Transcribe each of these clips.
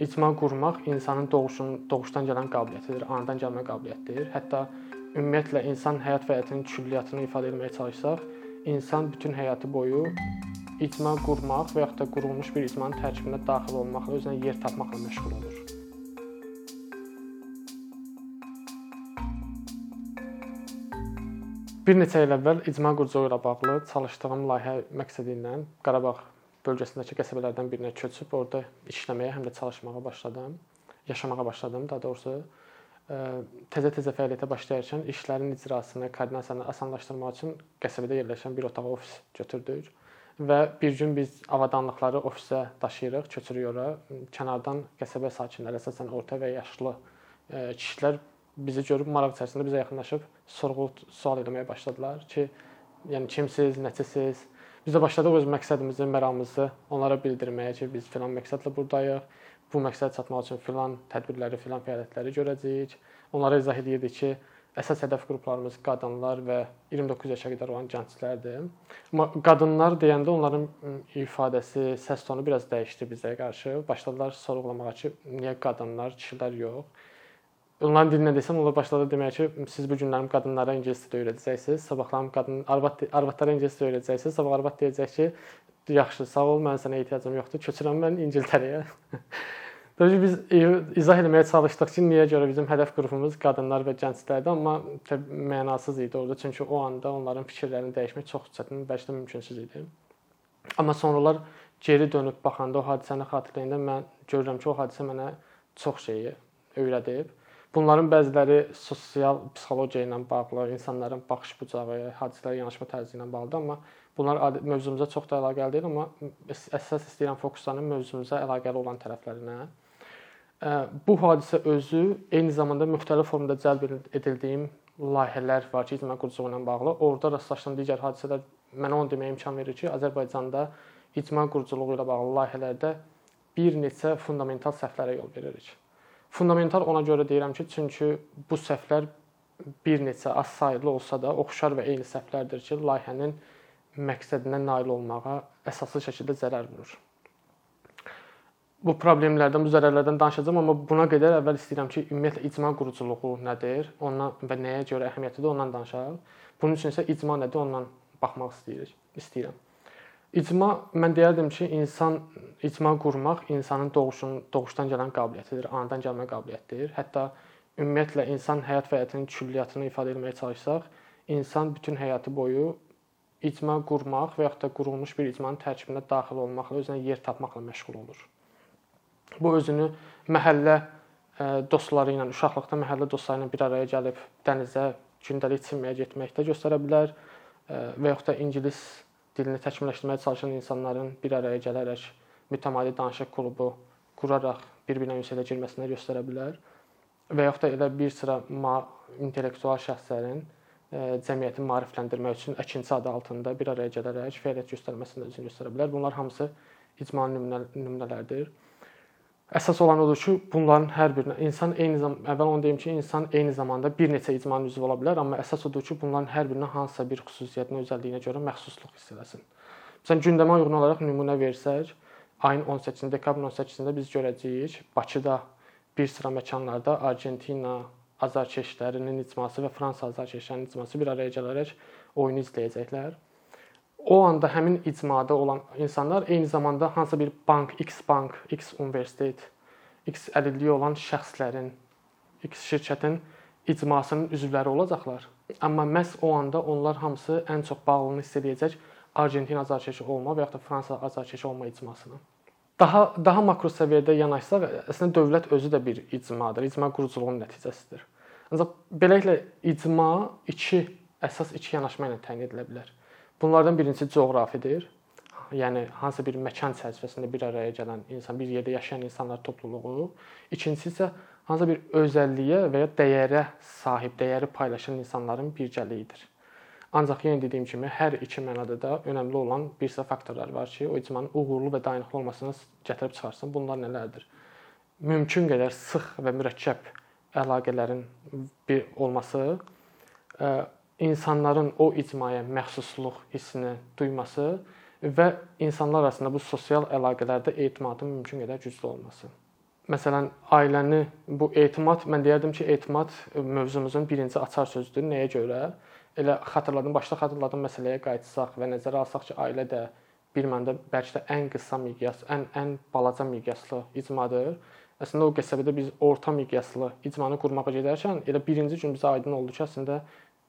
icma qurmaq insanın doğuşun doğuşdan gələn qabiliyyətidir, anadan gəlmə qabiliyyətidir. Hətta ümumiyyətlə insan həyat həyatının külliyyatını ifadə etməyə çalışsaq, insan bütün həyatı boyu icma qurmaq və yaxud da qurulmuş bir icmanın tərkibinə daxil olmaqla, özünə yer tapmaqla məşğul olur. Bir neçə il əvvəl icma quruculuğu ilə bağlı çalışdığım layihə məqsədi ilə Qarabağ bölgəsindəki qəsəbələrdən birinə köçüb orada işləməyə, həm də çalışmağa başladım. Yaşamağa başladım, daha doğrusu təzə-təzə fəaliyyətə başlayarkən işlərin icrasını, koordinasiyanı asanlaşdırmaq üçün qəsəbədə yerləşən bir otaq ofis götürdük və bir gün biz avadanlıqları ofisə daşıyırıq, köçürük ora. Kənardan qəsəbə sakinləri, əsasən orta və yaşlı kişilər bizi görüb maraq içərisində bizə yaxınlaşıb sorğu sual etməyə başladılar ki, yəni kimsiz, nəçisiz? Biz də başladıq öz məqsədimizi, məramımızı onlara bildirməyə ki, biz filan məqsədlə burdayıq. Bu məqsədə çatmaq üçün filan tədbirləri, filan fəaliyyətləri görəcəyik. Onlara izah edirdik ki, əsas hədəf qruplarımız qadınlar və 29 yaşa qədər olan gənclərdir. Amma qadınlar deyəndə onların ifadəsi, səs tonu biraz dəyişdi bizə qarşı. Başladılar sorğulamağa ki, niyə qadınlar, kişilər yox? Onların dilinə desəm, onlar başladı demək ki, siz bu günlərim qadınlara ingilis dili öyrədəcəksiniz, sabahlarım qadın arvad arvadlara ingilis dili öyrədəcəksiniz, sabah arvad deyəcək ki, yaxşı, sağ ol, mən sənə ehtiyacım yoxdur, köçürəm mən İngiltərəyə. Təbii biz izah etməyə çalışdıq ki, niyə görə bizim hədəf qrupumuz qadınlar və gənclərdir, amma mənasız idi orada, çünki o anda onların fikirlərini dəyişmək çox çətin, bəlkə də mümkünsüz idi. Amma sonralar geri dönüb baxanda o hadisəni xatırlayanda mən görürəm ki, o hadisə mənə çox şeyi öyrədib. Bunların bəziləri sosial psixologiya ilə bağlı, insanların baxış bucağı, hadisələrə yanaşma tərzi ilə bağlıdır, amma bunlar mövzumuza çox da əlaqəli deyil, amma əsas istəyirəm fokuslanım mövzumuza əlaqəli olan tərəflərinə. Bu hadisə özü eyni zamanda müxtəlif formada cəlb edildiyim layihələr var ki, icma quruculuğu ilə bağlı. Orda rastlaşdığım digər hadisələr mənə onu deməyə imkan verir ki, Azərbaycanda icma quruculuğu ilə bağlı layihələrdə bir neçə fundamental səhvlərə yol veririk. Fundamental ona görə deyirəm ki, çünki bu səhvlər bir neçə az saylı olsa da oxşar və eyni səhvlərdir ki, layihənin məqsədinə nail olmağa əsaslı şəkildə zərər vurur. Bu problemlərdən, bu zərərlərdən danışacağam, amma buna qədər əvvəl istəyirəm ki, ümumiyyətlə icma quruculuğu nədir, ondan və nəyə görə əhəmiyyətlidir, ondan danışaq. Bunun üçün isə icma nədir, ondan baxmaq istəyirik, istəyirəm. İcma mən deyərdim ki, insan icma qurmaq insanın doğuşun doğuşdan gələn qabiliyyətidir, anadan gəlmə qabiliyyətidir. Hətta ümumiyyətlə insan həyat həyatının külliyyatını ifadə etməyə çalışsaq, insan bütün həyatı boyu icma qurmaq və yaxud da qurulmuş bir icmanın tərkibinə daxil olmaqla, özünə yer tapmaqla məşğul olur. Bu özünü məhəllə dostları ilə, uşaqlıqda məhəllə dostları ilə bir araya gəlib dənizə gündəlik çimməyə getməkdə göstərə bilər və yaxud da ingilis dilini təkmilləşdirməyə çalışan insanların bir araya gələrək mütəmadi danışıq klubu quraraq bir-birinə ünsiyyətə girməsinə göstərə bilər. Və yaxud da elə bir sıra intellektual şəxslərin e, cəmiyyəti maarifləndirmək üçün əkinçi adı altında bir araya gələrək fəaliyyət göstərməsində özünü göstərə bilər. Bunlar hamısı icma nümunələrdir. Əsas olan odur ki, bunların hər birinə insan eyni zamanda əvvəl onu deyim ki, insan eyni zamanda bir neçə icmanın üzvü ola bilər, amma əsas odur ki, bunların hər birinə hansısa bir xüsusiyyətinə, özəlliyinə görə məxsusluq hiss eləsin. Məsələn, gündəmə uyğun olaraq nümunə versək, ayın 18-də, dekabrın 18-də biz görəcəyik Bakıda bir sıra məkanlarda Argentina azarkeşlərinin icması və Fransa azarkeşlərinin icması bir araya gələrək oyunu izləyəcəklər o anda həmin icmada olan insanlar eyni zamanda hansısa bir bank, X bank, X universitet, X əlilliyi olan şəxslərin, X şirkətin icmasının üzvləri olacaqlar. Amma məhz o anda onlar hamısı ən çox bağlılığını hiss edəcək Argentina azarkeşi olma və ya da Fransa azarkeşi olma icmasına. Daha daha makro səviyyədə yanaşsaq, əslində dövlət özü də bir icmadır, icma quruculuğunun nəticəsidir. Ancaq beləliklə icma iki əsas iki yanaşma ilə təyin edilə bilər. Bunlardan birincisi coğrafidir. Yəni hansısa bir məkan çərçivəsində bir araya gələn insan, bir yerdə yaşayan insanlar topluluğu. İkincisi isə hansısa bir özəlliyə və ya dəyərə sahib, dəyəri paylaşan insanların birgəliyidir. Ancaq yenə dediyim kimi hər iki mənada da önəmli olan bir sıra faktorlar var ki, o icmanın uğurlu və dayanıqlı olmasını gətirib çıxarsın. Bunlar nələrdir? Mümkün qədər sıx və mürəkkəb əlaqələrin bir olması, insanların o icmaya məxsusluq hissini duyması və insanlar arasında bu sosial əlaqələrdə etimadın mümkün qədər güclü olması. məsələn, ailəni bu etimad mən deyərdim ki, etimad mövzumuzun birinci açar sözüdür. Nəyə görə? Elə xatırladım, başda xatırladım məsələyə qayıtsaq və nəzərə alsaq ki, ailə də bir məndə bəlkə də ən qısa miqyas, ən ən balaca miqyaslı icmadır. Əslində o qəsəbədə biz orta miqyaslı icmanı qurmağa gedərkən elə birinci gün bizə aydın oldu ki, əslində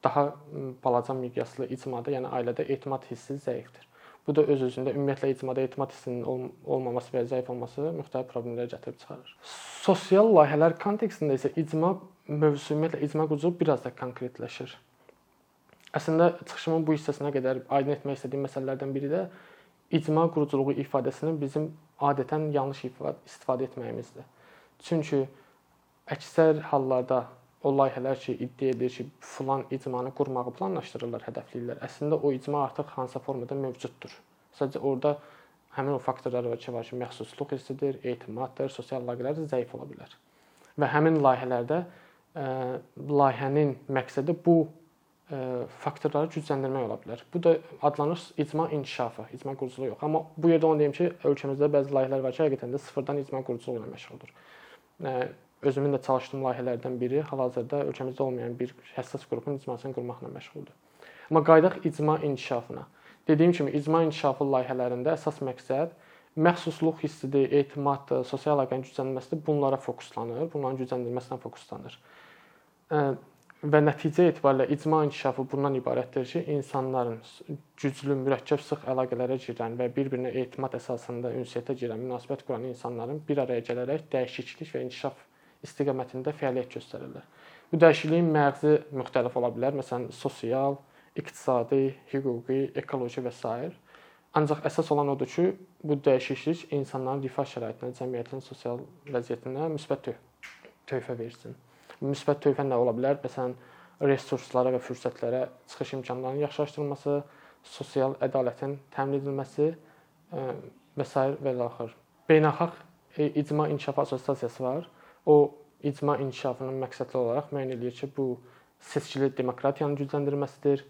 daha balaca miqyaslı icmada, yəni ailədə etimad hissi zəifdir. Bu da öz özündə ümumiyyətlə icmada etimad hissinin olmaması və zəif olması müxtəlif problemlər gətirib çıxarır. Sosial layihələr kontekstində isə icma mövzusu ümumiyyətlə icma quruculuq biraz da konkretləşir. Əslində çıxışımın bu hissəsinə qədər aydın etmək istədiyim məsələlərdən biri də icma quruculuğu ifadəsinin bizim adətən yanlış istifadə etməyimizdir. Çünki əksər hallarda o layihələr ki, iddia edir ki, filan icmanı qurmağı planlaşdırırlar, hədəfləyirlər. Əslində o icma artıq hansısa formada mövcuddur. Sadəcə orada həmin o faktorlar var ki, var ki, məxsusluq hissidir, etimaddır, sosial əlaqələr zəif ola bilər. Və həmin layihələrdə ə, layihənin məqsədi bu ə, faktorları gücləndirmək ola bilər. Bu da adlanır icma inkişafı, icma quruculuğu yox. Amma bu yerdə onu deyim ki, ölkəmizdə bəzi layihələr var ki, həqiqətən də sıfırdan icma quruculuğu ilə məşğuldur özümün də çalışdığım layihələrdən biri hal-hazırda ölkəmizdə olmayan bir həssas qrupun icmasını qurmaqla məşğuldur. Amma qayıdaq icma inkişafına. Dediyim kimi icma inkişafı layihələrində əsas məqsəd məxsusluq hissidir, etimaddır, sosial əlaqənin gücləndirilməsidir. Bunlara fokuslanır, bunların gücləndirilməsinə fokuslanır. Və nəticə etibarilə icma inkişafı bundan ibarətdir ki, insanların güclü, mürəkkəb, sıx əlaqələrə girən və bir-birinə etimad əsasında ünsiyyətə girən, münasibət quran insanların bir araya gələrək dəyişiklik və inkişaf istiqamətində fəaliyyət göstərirlər. Bu dəyişikliyin məğzi müxtəlif ola bilər. Məsələn, sosial, iqtisadi, hüquqi, ekoloji və s. Ancaq əsas olan odur ki, bu dəyişiklik insanların rifah şəraitinə, cəmiyyətin sosial vəziyyətinə müsbət töhfə versin. Müsbət töhfə nə ola bilər? Məsələn, resurslara və fürsətlərə çıxış imkanlarının yaxşılaşdırılması, sosial ədalətin təmin edilməsi və s. və axır. Beynəlxalq e, icma inkişaf assosiasiyası var o icma inkişafının məqsədli olaraq müəyyən edir ki, bu seçkili demokratiyanın gücləndirilməsidir,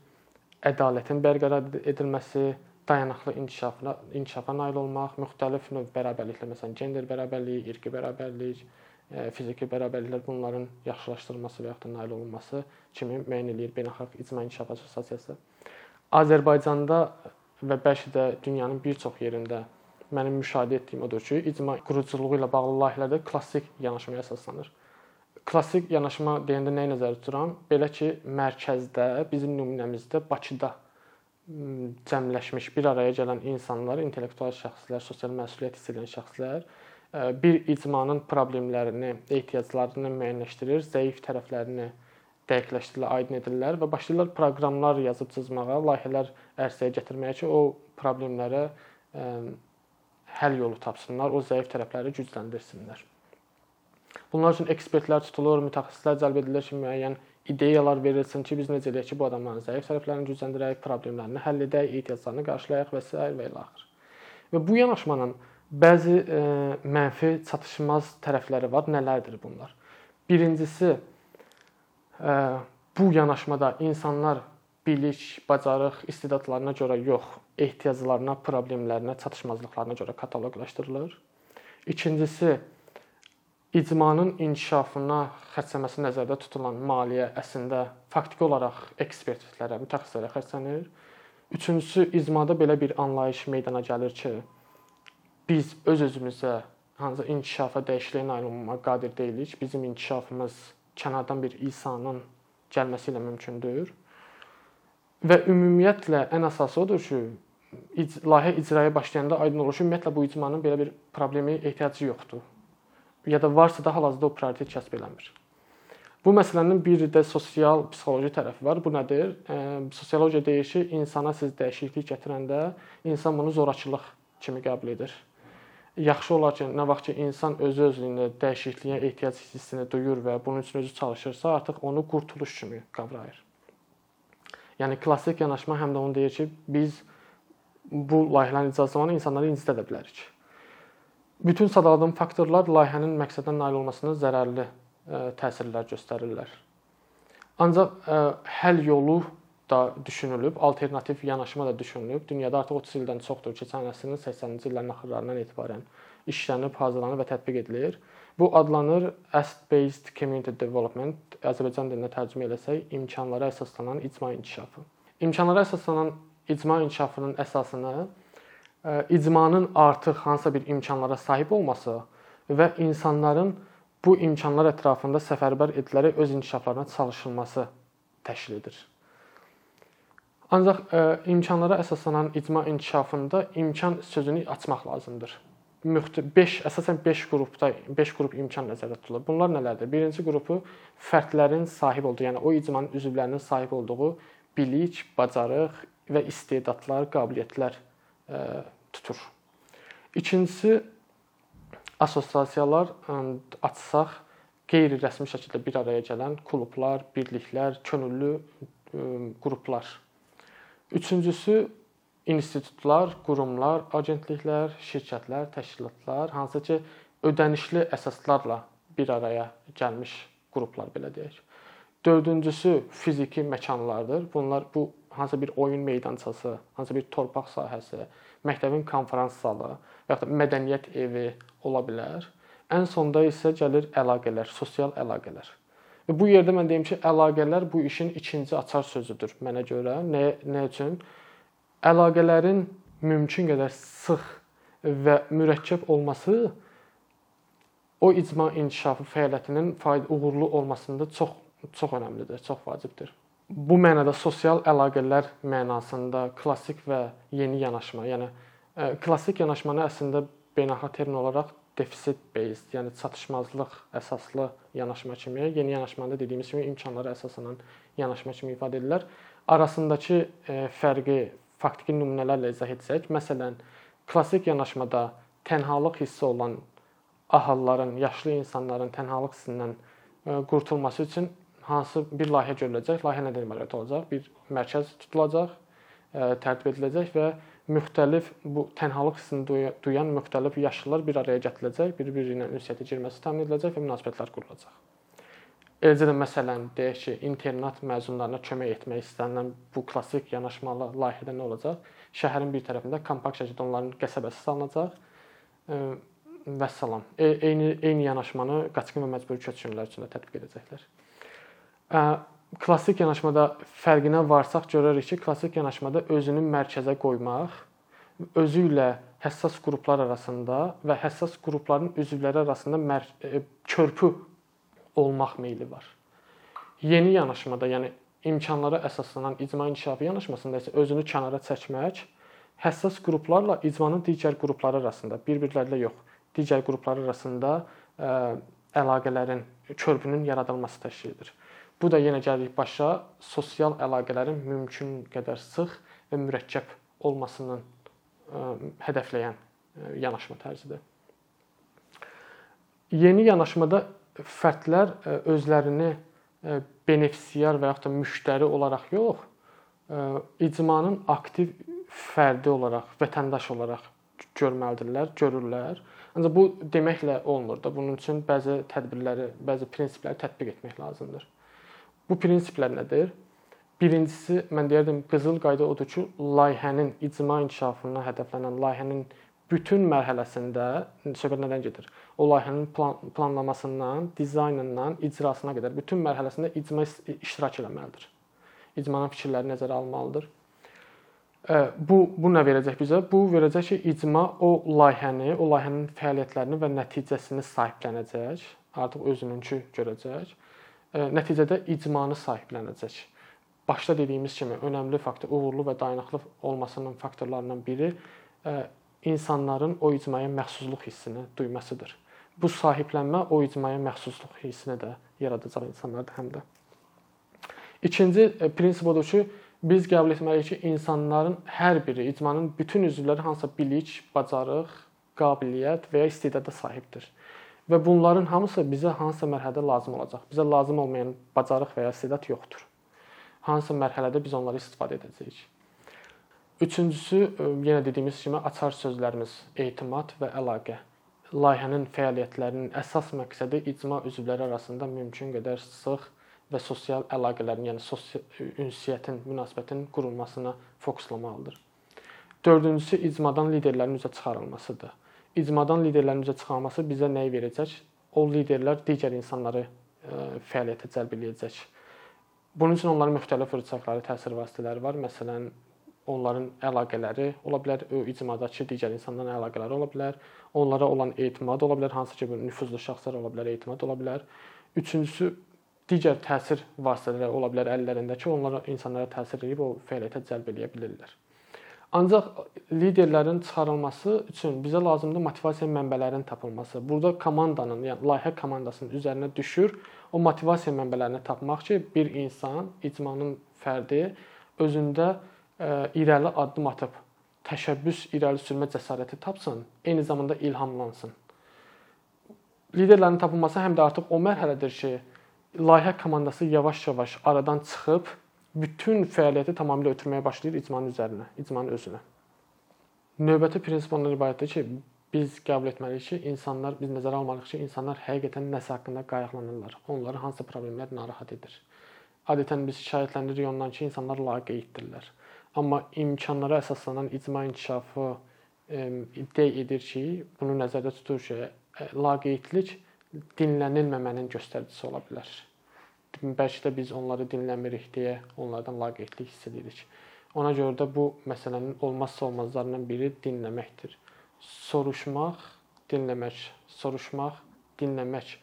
ədalətin bərqərar edilməsi, dayanıqlı inkişafına inkişafa nail olmaq, müxtəlif növ bərabərliklər, məsələn, gender bərabərliyi, irqi bərabərlik, e, fiziki bərabərliklər bunların yaxşılaşdırılması və ya da nail olunması kimi müəyyən edir Beynəlxalq İcma İnkişaf Assosiasiyası. Azərbaycanda və bəlkə də dünyanın bir çox yerində mənim müşahidə etdiyim odur ki, icma quruculuğu ilə bağlı layihələrdə klassik yanaşmaya əsaslanır. Klassik yanaşma deyəndə nəyi nəzərdə tuturam? Belə ki, mərkəzdə, bizim nümunəmizdə Bakıda cəmləşmiş, bir araya gələn insanlar, intellektual şəxslər, sosial məsuliyyət hiss edən şəxslər bir icmanın problemlərini, ehtiyaclarını müəyyənləşdirir, zəif tərəflərini dəqiqləşdirirlər, aydın edirlər və başlayırlar proqramlar yazıb çizməyə, layihələr ərsəyə gətirməyə ki, o problemlərə həll yolu tapsınlar, o zəif tərəfləri gücləndirsinlər. Bunlar üçün ekspertlər tutulur, mütəxəssislər cəlb edilir ki, müəyyən ideyalar verilsin ki, biz necə eləyək ki, bu adamların zəif tərəflərini gücləndirək, problemlərini həll edək, ehtiyaclarını qarşılayaq və s. və ilə axır. Və bu yanaşmanın bəzi e, mənfi çatışmaz tərəfləri var. Nələrdir bunlar? Birincisi e, bu yanaşmada insanlar bilik, bacarıq, istedadlarına görə yox, ehtiyaclarına, problemlərinə, çatışmazlıqlarına görə kataloqlaşdırılır. İkincisi, icmanın inkişafına xərcləməsi nəzərdə tutulan maliyyə əslində faktiki olaraq ekspertlərə, mütəxəssislərə xərclənir. Üçüncüsü, icmada belə bir anlayış meydana gəlir ki, biz öz-özümüzə hansısa inkişafa, dəyişikliyə nail olmağa qadir deyilik. Bizim inkişafımız kənardan bir İsa'nın gəlməsi ilə mümkündür. Və ümumiyyətlə ən əsası odur ki, layihə icraya başlayanda aydın olur ki, ümumiyyətlə bu icmanın belə bir problemi ehtiyacı yoxdur. Ya da varsa da hal-hazırda o prioritet kəsb eləmir. Bu məsələnin bir də sosial, psixoloji tərəfi var. Bu nədir? E, sosiologiya deyir ki, insana siz dəyişiklik gətirəndə insan bunu zorakılıq kimi qəbul edir. Yaxşı olar ki, nə vaxt ki insan özü özlüyündə dəyişikliyə ehtiyac hissini duyur və bunun üçün özü çalışırsa, artıq onu qurtuluş kimi qavrayır. Yəni klassik yanaşma həm də onu deyir ki, biz bu layihələrin icra zamanı insanları incidə də bilərik. Bütün sadaladığım faktorlar layihənin məqsədinə nail olmasına zərərli e, təsirlər göstərirlər. Ancaq e, həll yolu da düşünülüb, alternativ yanaşma da düşünülüb. Dünyada artıq 30 ildən çoxdur, keçən əsrin 80-ci illərin axırlarından etibarən işlənib, hazırlanıb və tətbiq edilir. Bu adlanır Asset-Based Community Development, Azərbaycan dilinə tərcümə etsək, imkanlara əsaslanan icma inkişafı. İmkanlara əsaslanan icma inkişafının əsasını e, icmanın artıq hansısa bir imkanlara sahib olması və insanların bu imkanlar ətrafında səfərbər edilərək öz inkişaflarına çalışılması təşkil edir. Ancaq ə, e, imkanlara əsaslanan icma inkişafında imkan sözünü açmaq lazımdır. 5 əsasən 5 qrupda 5 qrup imkan nəzərdə tutulur. Bunlar nələrdir? Birinci qrupu fərdlərin sahib olduğu, yəni o icmanın üzvlərinin sahib olduğu bilik, bacarıq və istedadlar, qabiliyyətlər ə, e, tutur. İkincisi assosiasiyalar açsaq qeyri-rəsmi şəkildə bir araya gələn klublar, birliklər, könüllü ə, qruplar Üçüncüsü institutlar, qurumlar, agentliklər, şirkətlər, təşkilatlar, hansı ki ödənişli əsaslarla bir araya gəlmiş qruplar belə deyək. Dördüncüsü fiziki məkanlardır. Bunlar bu hansı bir oyun meydançası, hansı bir torpaq sahəsi, məktəbin konfrans zalı və ya da mədəniyyət evi ola bilər. Ən sonda isə gəlir əlaqələr, sosial əlaqələr. Və bu yerdə mən deyim ki, əlaqələr bu işin ikinci açar sözüdür mənə görə. Nə nə üçün? Əlaqələrin mümkün qədər sıx və mürəkkəb olması o icma inkişafı fəaliyyətinin fayda uğurlu olmasında çox çox əhəmilidir, çox vacibdir. Bu mənada sosial əlaqələr mənasında klassik və yeni yanaşma, yəni ə, klassik yanaşmanı əslində beynəlxalq termin olaraq defisit based, yəni çatışmazlıq əsaslı yanaşma kimi, yeni yanaşmada dediyimiz kimi imkanlara əsaslanan yanaşma kimi ifadə edirlər. Arasındakı e, fərqi faktiki nümunələrlə izah etsək, məsələn, klassik yanaşmada tənhalıq hissi olan ahılların, yaşlı insanların tənhalıq hissindən e, qurtulması üçün hansı bir layihə görüləcək? Layihə nədən ibarət olacaq? Bir mərkəz tutulacaq, e, tərtib ediləcək və müxtəlif bu tənhalıq hissini duyan müxtəlif yaşlılar bir araya gətiriləcək, bir-biri ilə ünsiyyətə girməsi təmin ediləcək və münasibətlər qurulacaq. Eləcə də məsələn deyək ki, internat məzunlarına kömək etmək istənilən bu klassik yanaşmalı layihədə nə olacaq? Şəhərin bir tərəfində kompakt şəkildə onların qəsəbəsi salınacaq. Və salam. E, eyni eyni yanaşmanı qaçqın və məcburi köçkünlər üçün də tətbiq edəcəklər. Klassik yanaşmada fərqinə varsaq görərik ki, klassik yanaşmada özünü mərkəzə qoymaq, özü ilə həssas qruplar arasında və həssas qrupların üzvləri arasında e, körpü olmaq meyli var. Yeni yanaşmada, yəni imkanlara əsaslanan icma inkişafı yanaşmasında isə özünü kənara çəkmək, həssas qruplarla icmanın digər qrupları arasında, bir-birlərlə yox, digər qruplar arasında ə, əlaqələrin, körpünün yaradılması təşkil edir. Bu da yenə gəlirik başa sosial əlaqələrin mümkün qədər sıx və mürəkkəb olmasını ə, hədəfləyən ə, yanaşma tərzidir. Yeni yanaşmada fərdlər ə, özlərini benefisiar və yaxud da müştəri olaraq yox, icmanın aktiv fərdi olaraq, vətəndaş olaraq görməlidirlər, görürlər. Ancaq bu deməklə olmur da. Bunun üçün bəzi tədbirləri, bəzi prinsipləri tətbiq etmək lazımdır. Bu prinsiplər nədir? Birincisi mən deyərdim qızıl qayda odur ki, layihənin icma inkişafına hədəflənən layihənin bütün mərhələsində söhbət nədən gedir? O layihənin plan planlamasından, dizaynından icrasına qədər bütün mərhələsində icma iştirak etməlidir. İcmanın fikirləri nəzərə alınmalıdır. Bu bu nə verəcək bizə? Bu verəcək ki, icma o layihəni, o layihənin fəaliyyətlərini və nəticəsini sahiblənəcək, artıq özününkü görəcək nəticədə icmanı sahiblənəcək. Başda dediyimiz kimi önəmli faktor uğurlu və dayanıqlı olmasının faktorlarından biri insanların o icmaya məxsusluq hissini duymasıdır. Bu sahiblənmə o icmaya məxsusluq hissini də yaradacaq insanlarda həm də. İkinci prinsip odur ki, biz qəbul etməliyik ki, insanların hər biri, icmanın bütün üzvləri hansısa bilik, bacarıq, qabiliyyət və ya istedada sahibdir. Və bunların hamısı bizə hansısa mərhələdə lazım olacaq. Bizə lazım olmayan bacarıq və ya istedad yoxdur. Hansısa mərhələdə biz onları istifadə edəcəyik. Üçüncüsü, e, yenə dediyimiz kimi açar sözlərimiz etimad və əlaqə. Layihənin fəaliyyətlərinin əsas məqsədi icma üzvləri arasında mümkün qədər sıx və sosial əlaqələrin, yəni sosial ünsiyyətin, münasibətin qurulmasına fokuslanmalıdır. Dördüncüsü icmadan liderlərin üzə çıxarılmasıdır. İcmadan liderlərin üzə çıxarılması bizə nəyi verəcək? O liderlər digər insanları ə, fəaliyyətə cəlb eləyəcək. Bunun üçün onların müxtəlif fırsatları, təsir vasitələri var. Məsələn, onların əlaqələri ola bilər, o icmadakı digər insanlarla əlaqələri ola bilər, onlara olan etimad ola bilər, hansı ki, bu nüfuzlu şəxslər ola bilər, etimad ola bilər. Üçüncüsü digər təsir vasitələri ola bilər əllərindəki, onlara insanlara təsir edib o fəaliyyətə cəlb eləyə bilirlər. Ancaq liderlərin çıxarılması üçün bizə lazımdır motivasiya mənbələrinin tapılması. Burada komandanın, yəni layihə komandasının üzərinə düşür o motivasiya mənbələrini tapmaq ki, bir insan, icmanın fərdi özündə ə, irəli addım atıb təşəbbüs irəli sürmə cəsarəti tapsın, eyni zamanda ilhamlansın. Liderlərin tapılması həm də artıq o mərhələdədir ki, layihə komandası yavaş-yavaş aradan çıxıb bütün fəaliyyəti tamamilə ötürməyə başlayır icmanın üzərinə, icmanın özünə. Növbəti prinsip ondan ibarətdir ki, biz qəbul etməliyik ki, insanlar biz nəzərə almalıyıq ki, insanlar həqiqətən nəsə haqqında qayğılanırlar. Onları hansı problemlər narahat edir. Adətən biz şikayətləndiririk ondan ki, insanlar laqeyddirlər. Amma imkanlara əsaslanan icma inkişafı iddia edir ki, bunu nəzərdə tutur ki, laqeydlik dinlənilməmənin göstəricisi ola bilər. Bəlkə də biz onları dinləmirik deyə onlardan laqeydlik hiss edirik. Ona görə də bu məsələnin olmazsa olmazlarından biri dinləməkdir. Soruşmaq, dinləmək, soruşmaq, dinləmək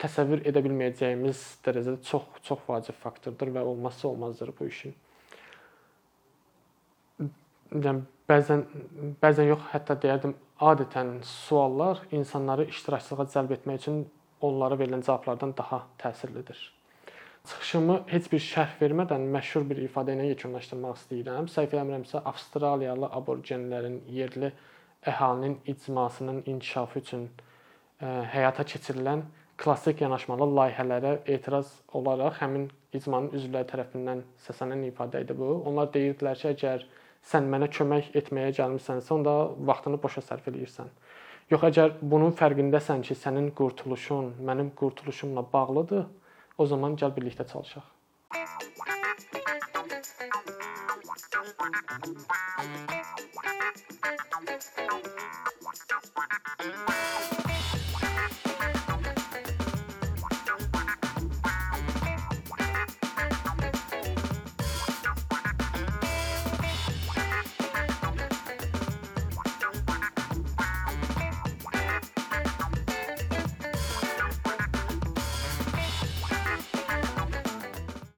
təsəvvür edə bilməyəcəyimiz dərəcədə çox çox vacib faktordur və olmazsa olmazdır bu işin. Yəni bəzən bəzən yox, hətta deyərdim, adətən suallar insanları iştirakçılığa cəlb etmək üçün onlara verilən cavablardan daha təsirlidir. Çıxışımı heç bir şərh vermədən məşhur bir ifadə ilə yekunlaşdırmaq istəyirəm. Səhv eləmirəmsə, Avstraliyalı aborgenlərin yerli əhalinin icmasının inkişafı üçün ə, həyata keçirilən klassik yanaşmalı layihələrə etiraz olaraq həmin icmanın üzvləri tərəfindən səslənən ifadə idi bu. Onlar deyirdilər ki, əgər sən mənə kömək etməyə gəlmisənsə, onda vaxtını boşa sərf eləyirsən. Yox, əgər bunun fərqindəsən ki, sənin qurtuluşun mənim qurtuluşumla bağlıdır, o zaman gəl birlikdə çalışaq.